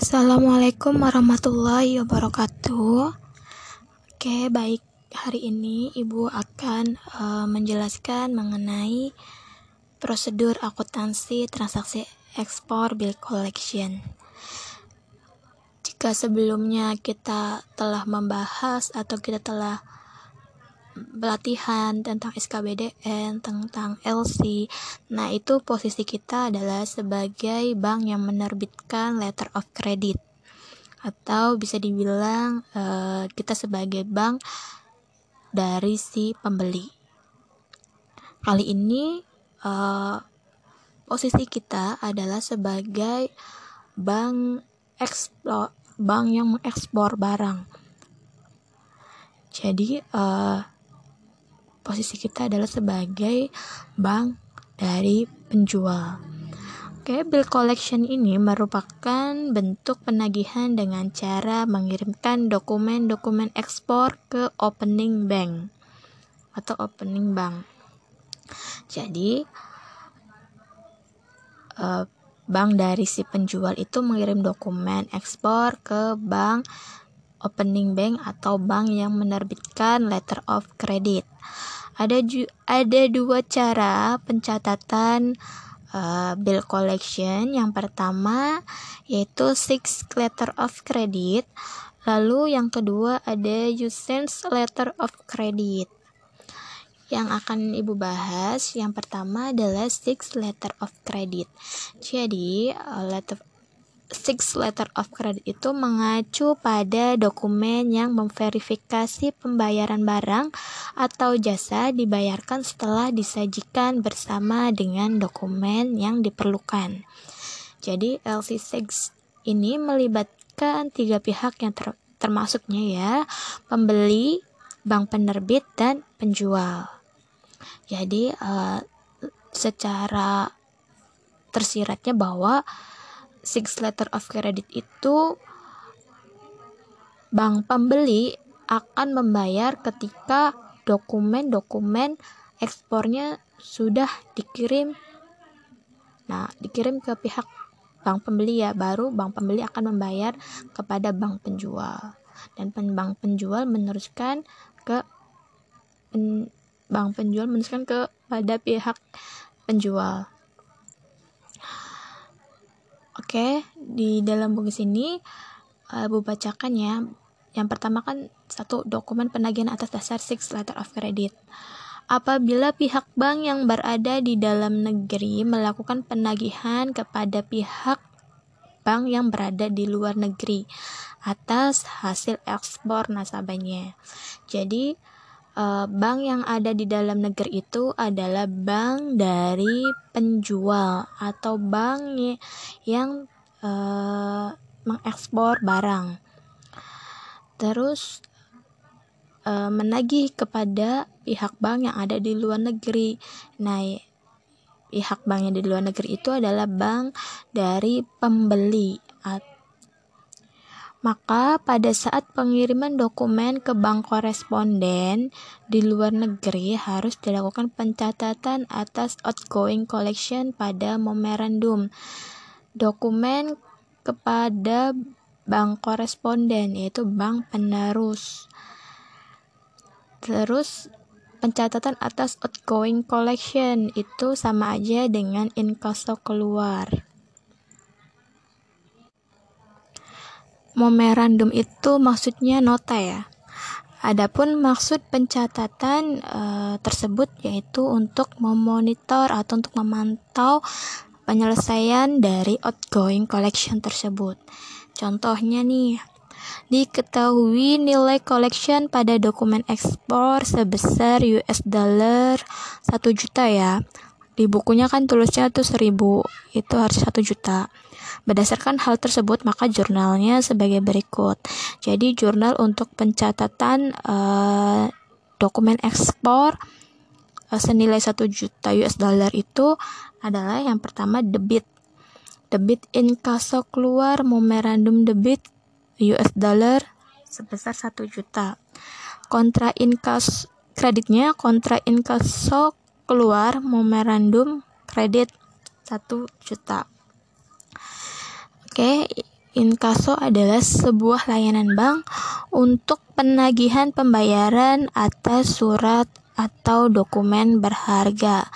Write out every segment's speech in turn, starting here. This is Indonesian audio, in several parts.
Assalamualaikum warahmatullahi wabarakatuh. Oke, baik. Hari ini Ibu akan uh, menjelaskan mengenai prosedur akuntansi transaksi ekspor bill collection. Jika sebelumnya kita telah membahas atau kita telah pelatihan tentang SKBDN, tentang LC. Nah, itu posisi kita adalah sebagai bank yang menerbitkan letter of credit. Atau bisa dibilang uh, kita sebagai bank dari si pembeli. Kali ini uh, posisi kita adalah sebagai bank ekspor bank yang mengekspor barang. Jadi uh, posisi kita adalah sebagai bank dari penjual. Oke, bill collection ini merupakan bentuk penagihan dengan cara mengirimkan dokumen-dokumen ekspor ke opening bank atau opening bank. Jadi, uh, bank dari si penjual itu mengirim dokumen ekspor ke bank opening bank atau bank yang menerbitkan letter of credit. Ada ada dua cara pencatatan uh, bill collection. Yang pertama yaitu six letter of credit. Lalu yang kedua ada usance letter of credit. Yang akan Ibu bahas yang pertama adalah six letter of credit. Jadi, uh, letter six letter of credit itu mengacu pada dokumen yang memverifikasi pembayaran barang atau jasa dibayarkan setelah disajikan bersama dengan dokumen yang diperlukan. Jadi LC6 ini melibatkan tiga pihak yang ter termasuknya ya, pembeli, bank penerbit, dan penjual. Jadi uh, secara tersiratnya bahwa six letter of credit itu bank pembeli akan membayar ketika dokumen-dokumen ekspornya sudah dikirim. Nah dikirim ke pihak bank pembeli ya baru bank pembeli akan membayar kepada bank penjual. Dan bank penjual meneruskan ke pen, bank penjual meneruskan kepada pihak penjual Oke, di dalam buku sini uh, Ibu bacakan ya. Yang pertama kan satu dokumen penagihan atas dasar six letter of credit. Apabila pihak bank yang berada di dalam negeri melakukan penagihan kepada pihak bank yang berada di luar negeri atas hasil ekspor nasabahnya. Jadi uh, bank yang ada di dalam negeri itu adalah bank dari penjual atau bank yang uh, mengekspor barang. Terus uh, menagih kepada pihak bank yang ada di luar negeri. Nah, pihak bank yang di luar negeri itu adalah bank dari pembeli atau maka pada saat pengiriman dokumen ke bank koresponden di luar negeri harus dilakukan pencatatan atas outgoing collection pada memorandum dokumen kepada bank koresponden yaitu bank penerus. Terus pencatatan atas outgoing collection itu sama aja dengan inkasso keluar. Memorandum itu maksudnya nota ya. Adapun maksud pencatatan e, tersebut yaitu untuk memonitor atau untuk memantau penyelesaian dari outgoing collection tersebut. Contohnya nih, diketahui nilai collection pada dokumen ekspor sebesar US dollar 1 juta ya. Di bukunya kan tulisnya tuh 1000, itu harus 1 juta. Berdasarkan hal tersebut, maka jurnalnya sebagai berikut. Jadi, jurnal untuk pencatatan uh, dokumen ekspor uh, senilai 1 juta US dollar itu adalah yang pertama debit. Debit inkasso keluar memorandum debit US dollar sebesar 1 juta. Kontra inkas kreditnya kontra inkasso keluar memorandum kredit 1 juta. Oke, Inkaso adalah sebuah layanan bank untuk penagihan pembayaran atas surat atau dokumen berharga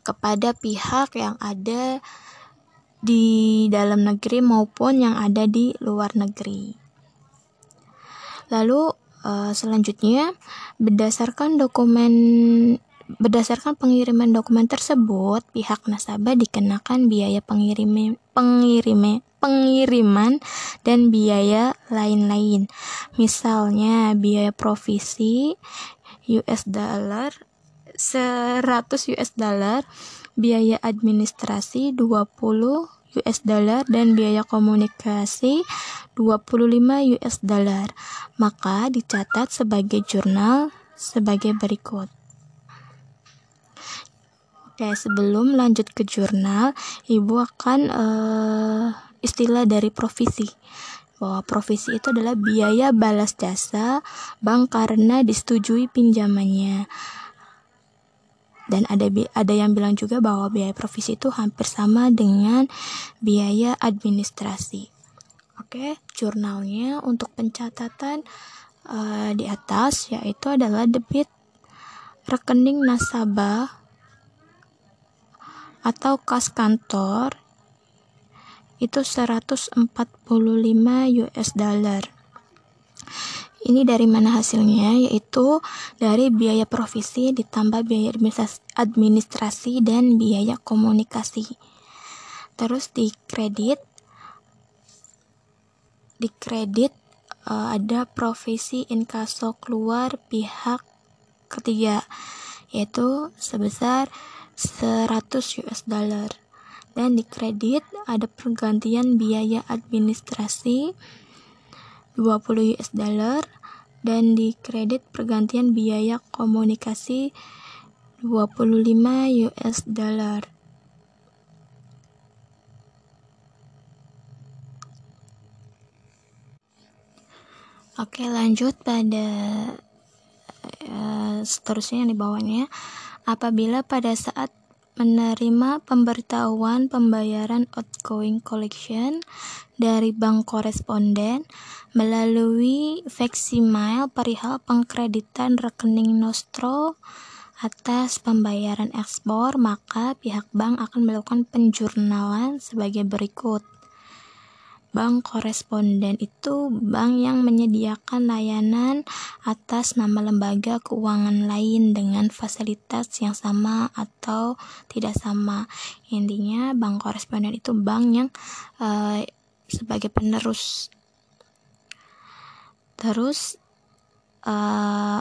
kepada pihak yang ada di dalam negeri maupun yang ada di luar negeri. Lalu uh, selanjutnya berdasarkan dokumen berdasarkan pengiriman dokumen tersebut pihak nasabah dikenakan biaya pengiriman pengiriman pengiriman dan biaya lain-lain. Misalnya biaya provisi US dollar 100 US dollar, biaya administrasi 20 US dollar dan biaya komunikasi 25 US dollar. Maka dicatat sebagai jurnal sebagai berikut. Oke, sebelum lanjut ke jurnal, Ibu akan uh, istilah dari provisi. Bahwa provisi itu adalah biaya balas jasa bank karena disetujui pinjamannya. Dan ada ada yang bilang juga bahwa biaya provisi itu hampir sama dengan biaya administrasi. Oke, jurnalnya untuk pencatatan uh, di atas yaitu adalah debit rekening nasabah atau kas kantor itu 145 US dollar. Ini dari mana hasilnya? Yaitu dari biaya provisi ditambah biaya administrasi dan biaya komunikasi. Terus di kredit di kredit uh, ada provisi inkaso keluar pihak ketiga yaitu sebesar 100 US dollar dan di kredit ada pergantian biaya administrasi 20 US dollar dan di kredit pergantian biaya komunikasi 25 US dollar. Oke, lanjut pada uh, seterusnya yang di bawahnya. Apabila pada saat menerima pemberitahuan pembayaran outgoing collection dari bank koresponden melalui facsimile perihal pengkreditan rekening Nostro atas pembayaran ekspor, maka pihak bank akan melakukan penjurnalan sebagai berikut. Bank koresponden itu bank yang menyediakan layanan atas nama lembaga keuangan lain dengan fasilitas yang sama atau tidak sama. Intinya bank koresponden itu bank yang uh, sebagai penerus. Terus uh,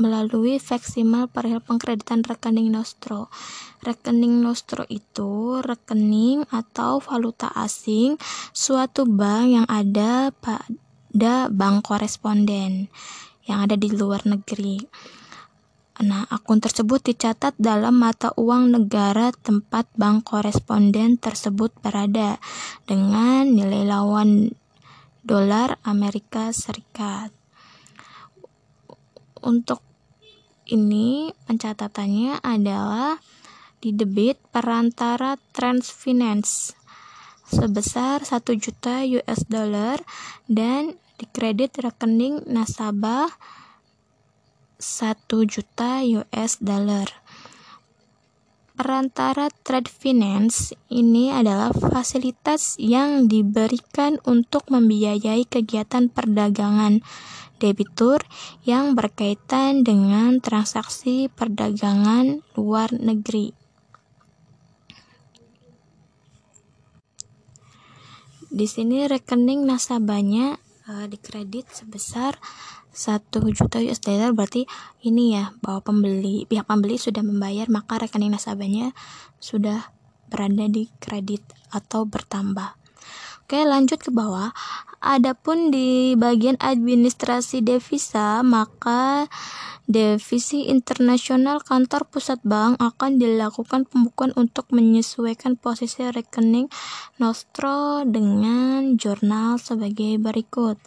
melalui Veximal perihal pengkreditan rekening Nostro. Rekening Nostro itu rekening atau valuta asing suatu bank yang ada pada bank koresponden yang ada di luar negeri. Nah, akun tersebut dicatat dalam mata uang negara tempat bank koresponden tersebut berada dengan nilai lawan dolar Amerika Serikat untuk ini pencatatannya adalah di debit perantara Transfinance sebesar 1 juta US dollar dan di kredit rekening nasabah 1 juta US dollar. Perantara trade finance ini adalah fasilitas yang diberikan untuk membiayai kegiatan perdagangan debitur yang berkaitan dengan transaksi perdagangan luar negeri. Di sini rekening nasabahnya uh, dikredit sebesar 1 juta US dollar berarti ini ya bahwa pembeli pihak pembeli sudah membayar maka rekening nasabahnya sudah berada di kredit atau bertambah. Oke, lanjut ke bawah. Adapun di bagian administrasi devisa, maka devisi internasional kantor pusat bank akan dilakukan pembukuan untuk menyesuaikan posisi rekening nostro dengan jurnal sebagai berikut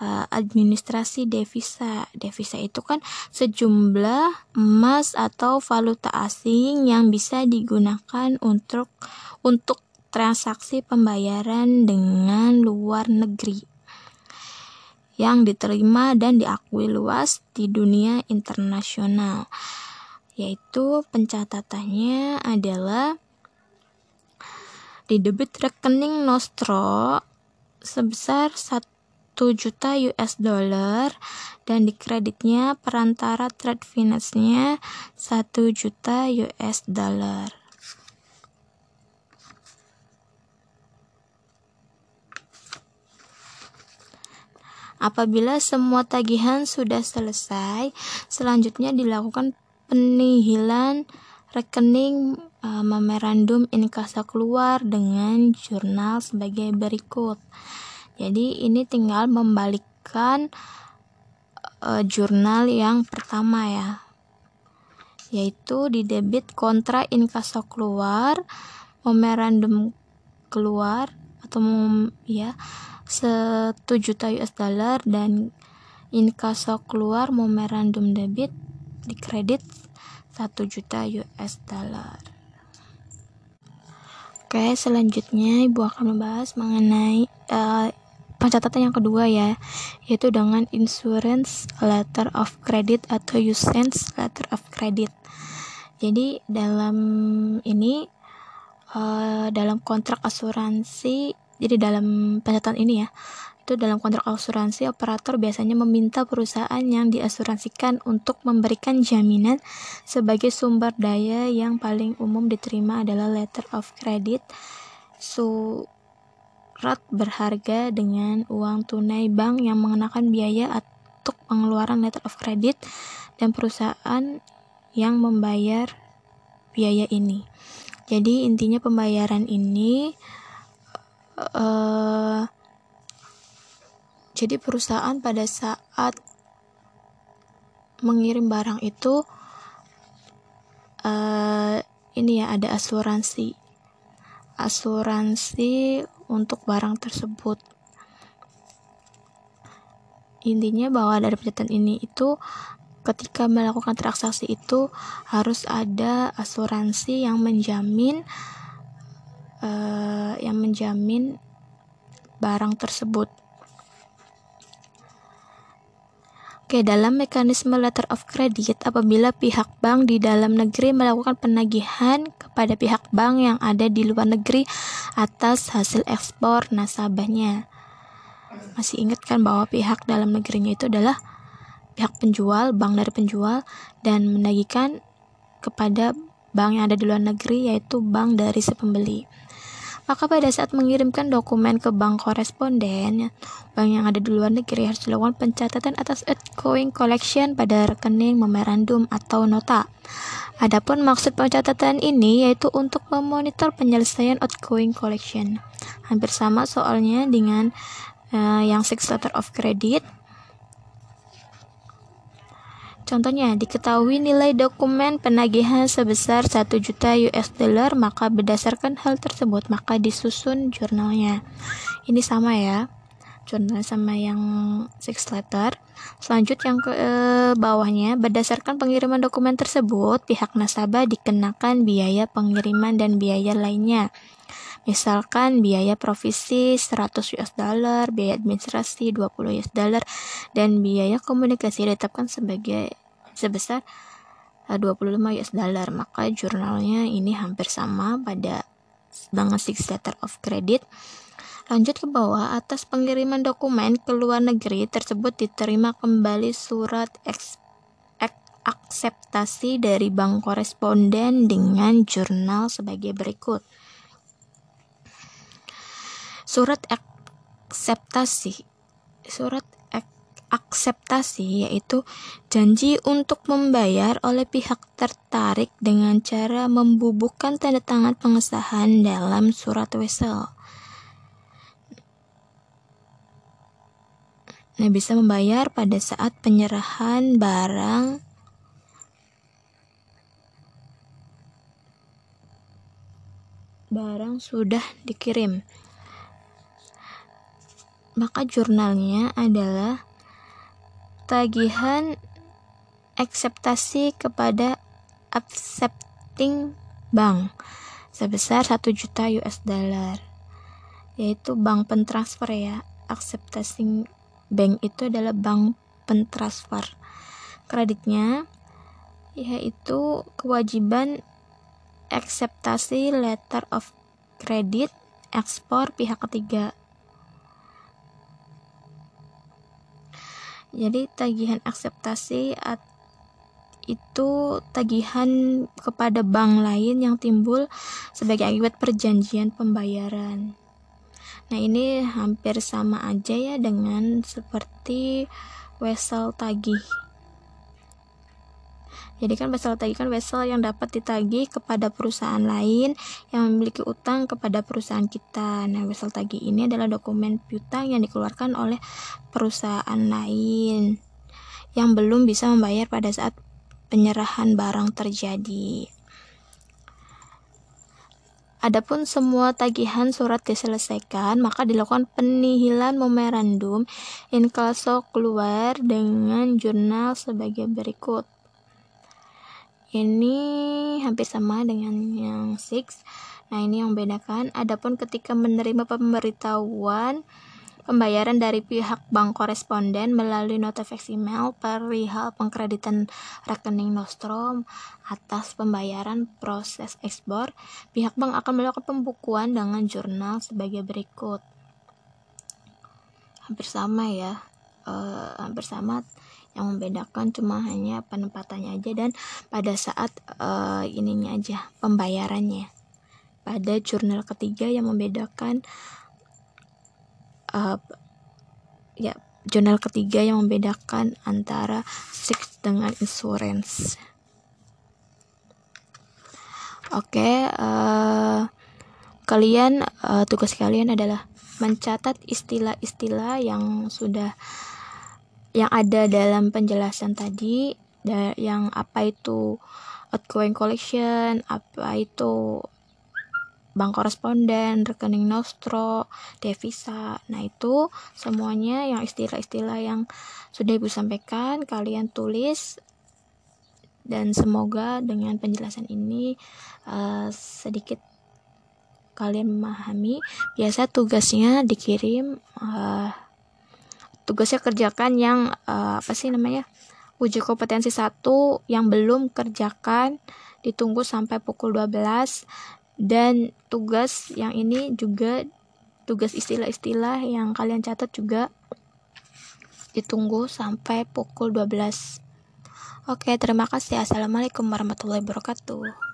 uh, administrasi devisa. Devisa itu kan sejumlah emas atau valuta asing yang bisa digunakan untuk untuk transaksi pembayaran dengan luar negeri yang diterima dan diakui luas di dunia internasional yaitu pencatatannya adalah di debit rekening Nostro sebesar 1 juta US dollar dan di kreditnya perantara trade finance-nya 1 juta US dollar. Apabila semua tagihan sudah selesai, selanjutnya dilakukan penihilan rekening uh, memorandum inkasa keluar dengan jurnal sebagai berikut. Jadi ini tinggal membalikkan uh, jurnal yang pertama ya. Yaitu di debit kontra inkasa keluar, memorandum keluar atau ya 1 juta US dollar dan inkaso keluar memorandum debit di kredit 1 juta US dollar. Oke, selanjutnya Ibu akan membahas mengenai uh, pencatatan yang kedua ya, yaitu dengan insurance letter of credit atau usance letter of credit. Jadi dalam ini uh, dalam kontrak asuransi jadi dalam pencatatan ini ya, itu dalam kontrak asuransi operator biasanya meminta perusahaan yang diasuransikan untuk memberikan jaminan sebagai sumber daya yang paling umum diterima adalah letter of credit surat berharga dengan uang tunai bank yang mengenakan biaya untuk pengeluaran letter of credit dan perusahaan yang membayar biaya ini. Jadi intinya pembayaran ini uh, jadi perusahaan pada saat mengirim barang itu uh, ini ya ada asuransi. Asuransi untuk barang tersebut. Intinya bahwa dari pencatatan ini itu ketika melakukan transaksi itu harus ada asuransi yang menjamin uh, yang menjamin barang tersebut. Oke, dalam mekanisme letter of credit, apabila pihak bank di dalam negeri melakukan penagihan kepada pihak bank yang ada di luar negeri atas hasil ekspor nasabahnya. Masih ingat kan bahwa pihak dalam negerinya itu adalah pihak penjual, bank dari penjual, dan menagihkan kepada bank yang ada di luar negeri yaitu bank dari si pembeli maka pada saat mengirimkan dokumen ke bank koresponden, bank yang ada di luar negeri harus dilakukan pencatatan atas outgoing collection pada rekening memorandum atau nota. Adapun maksud pencatatan ini yaitu untuk memonitor penyelesaian outgoing collection. Hampir sama soalnya dengan uh, yang six letter of credit Contohnya, diketahui nilai dokumen penagihan sebesar 1 juta US dollar, maka berdasarkan hal tersebut, maka disusun jurnalnya. Ini sama ya, jurnal sama yang six letter. Selanjut yang ke e, bawahnya, berdasarkan pengiriman dokumen tersebut, pihak nasabah dikenakan biaya pengiriman dan biaya lainnya. Misalkan biaya provisi 100 US dollar, biaya administrasi 20 US dollar, dan biaya komunikasi ditetapkan sebagai sebesar 25 eh, US dollar. Maka jurnalnya ini hampir sama pada dengan six letter of credit. Lanjut ke bawah atas pengiriman dokumen ke luar negeri tersebut diterima kembali surat ek, akseptasi dari bank koresponden dengan jurnal sebagai berikut. Surat akseptasi. Surat akseptasi yaitu janji untuk membayar oleh pihak tertarik dengan cara membubuhkan tanda tangan pengesahan dalam surat wesel. Nah, bisa membayar pada saat penyerahan barang barang sudah dikirim. Maka jurnalnya adalah tagihan akseptasi kepada accepting bank sebesar 1 juta US dollar. Yaitu bank pentransfer ya. Accepting bank itu adalah bank pentransfer. Kreditnya yaitu kewajiban akseptasi letter of credit ekspor pihak ketiga jadi tagihan akseptasi itu tagihan kepada bank lain yang timbul sebagai akibat perjanjian pembayaran. Nah, ini hampir sama aja ya dengan seperti wesel tagih. Jadi kan wesel tagih kan wesel yang dapat ditagih kepada perusahaan lain yang memiliki utang kepada perusahaan kita. Nah, wesel tagih ini adalah dokumen piutang yang dikeluarkan oleh perusahaan lain yang belum bisa membayar pada saat penyerahan barang terjadi. Adapun semua tagihan surat diselesaikan, maka dilakukan penihilan memorandum inkaso keluar dengan jurnal sebagai berikut ini hampir sama dengan yang six. Nah ini yang membedakan. Adapun ketika menerima pemberitahuan pembayaran dari pihak bank koresponden melalui notifikasi email perihal pengkreditan rekening Nostrum atas pembayaran proses ekspor, pihak bank akan melakukan pembukuan dengan jurnal sebagai berikut. Hampir sama ya, uh, hampir sama yang membedakan cuma hanya penempatannya aja dan pada saat uh, ininya aja pembayarannya. Pada jurnal ketiga yang membedakan uh, ya jurnal ketiga yang membedakan antara six dengan insurance. Oke okay, uh, kalian uh, tugas kalian adalah mencatat istilah-istilah yang sudah yang ada dalam penjelasan tadi yang apa itu outgoing collection, apa itu bank koresponden, rekening nostro, devisa. Nah, itu semuanya yang istilah-istilah yang sudah Ibu sampaikan kalian tulis dan semoga dengan penjelasan ini uh, sedikit kalian memahami. Biasa tugasnya dikirim uh, tugasnya kerjakan yang uh, apa sih namanya uji kompetensi satu yang belum kerjakan ditunggu sampai pukul 12 dan tugas yang ini juga tugas istilah-istilah yang kalian catat juga ditunggu sampai pukul 12 Oke, terima kasih. Assalamualaikum warahmatullahi wabarakatuh.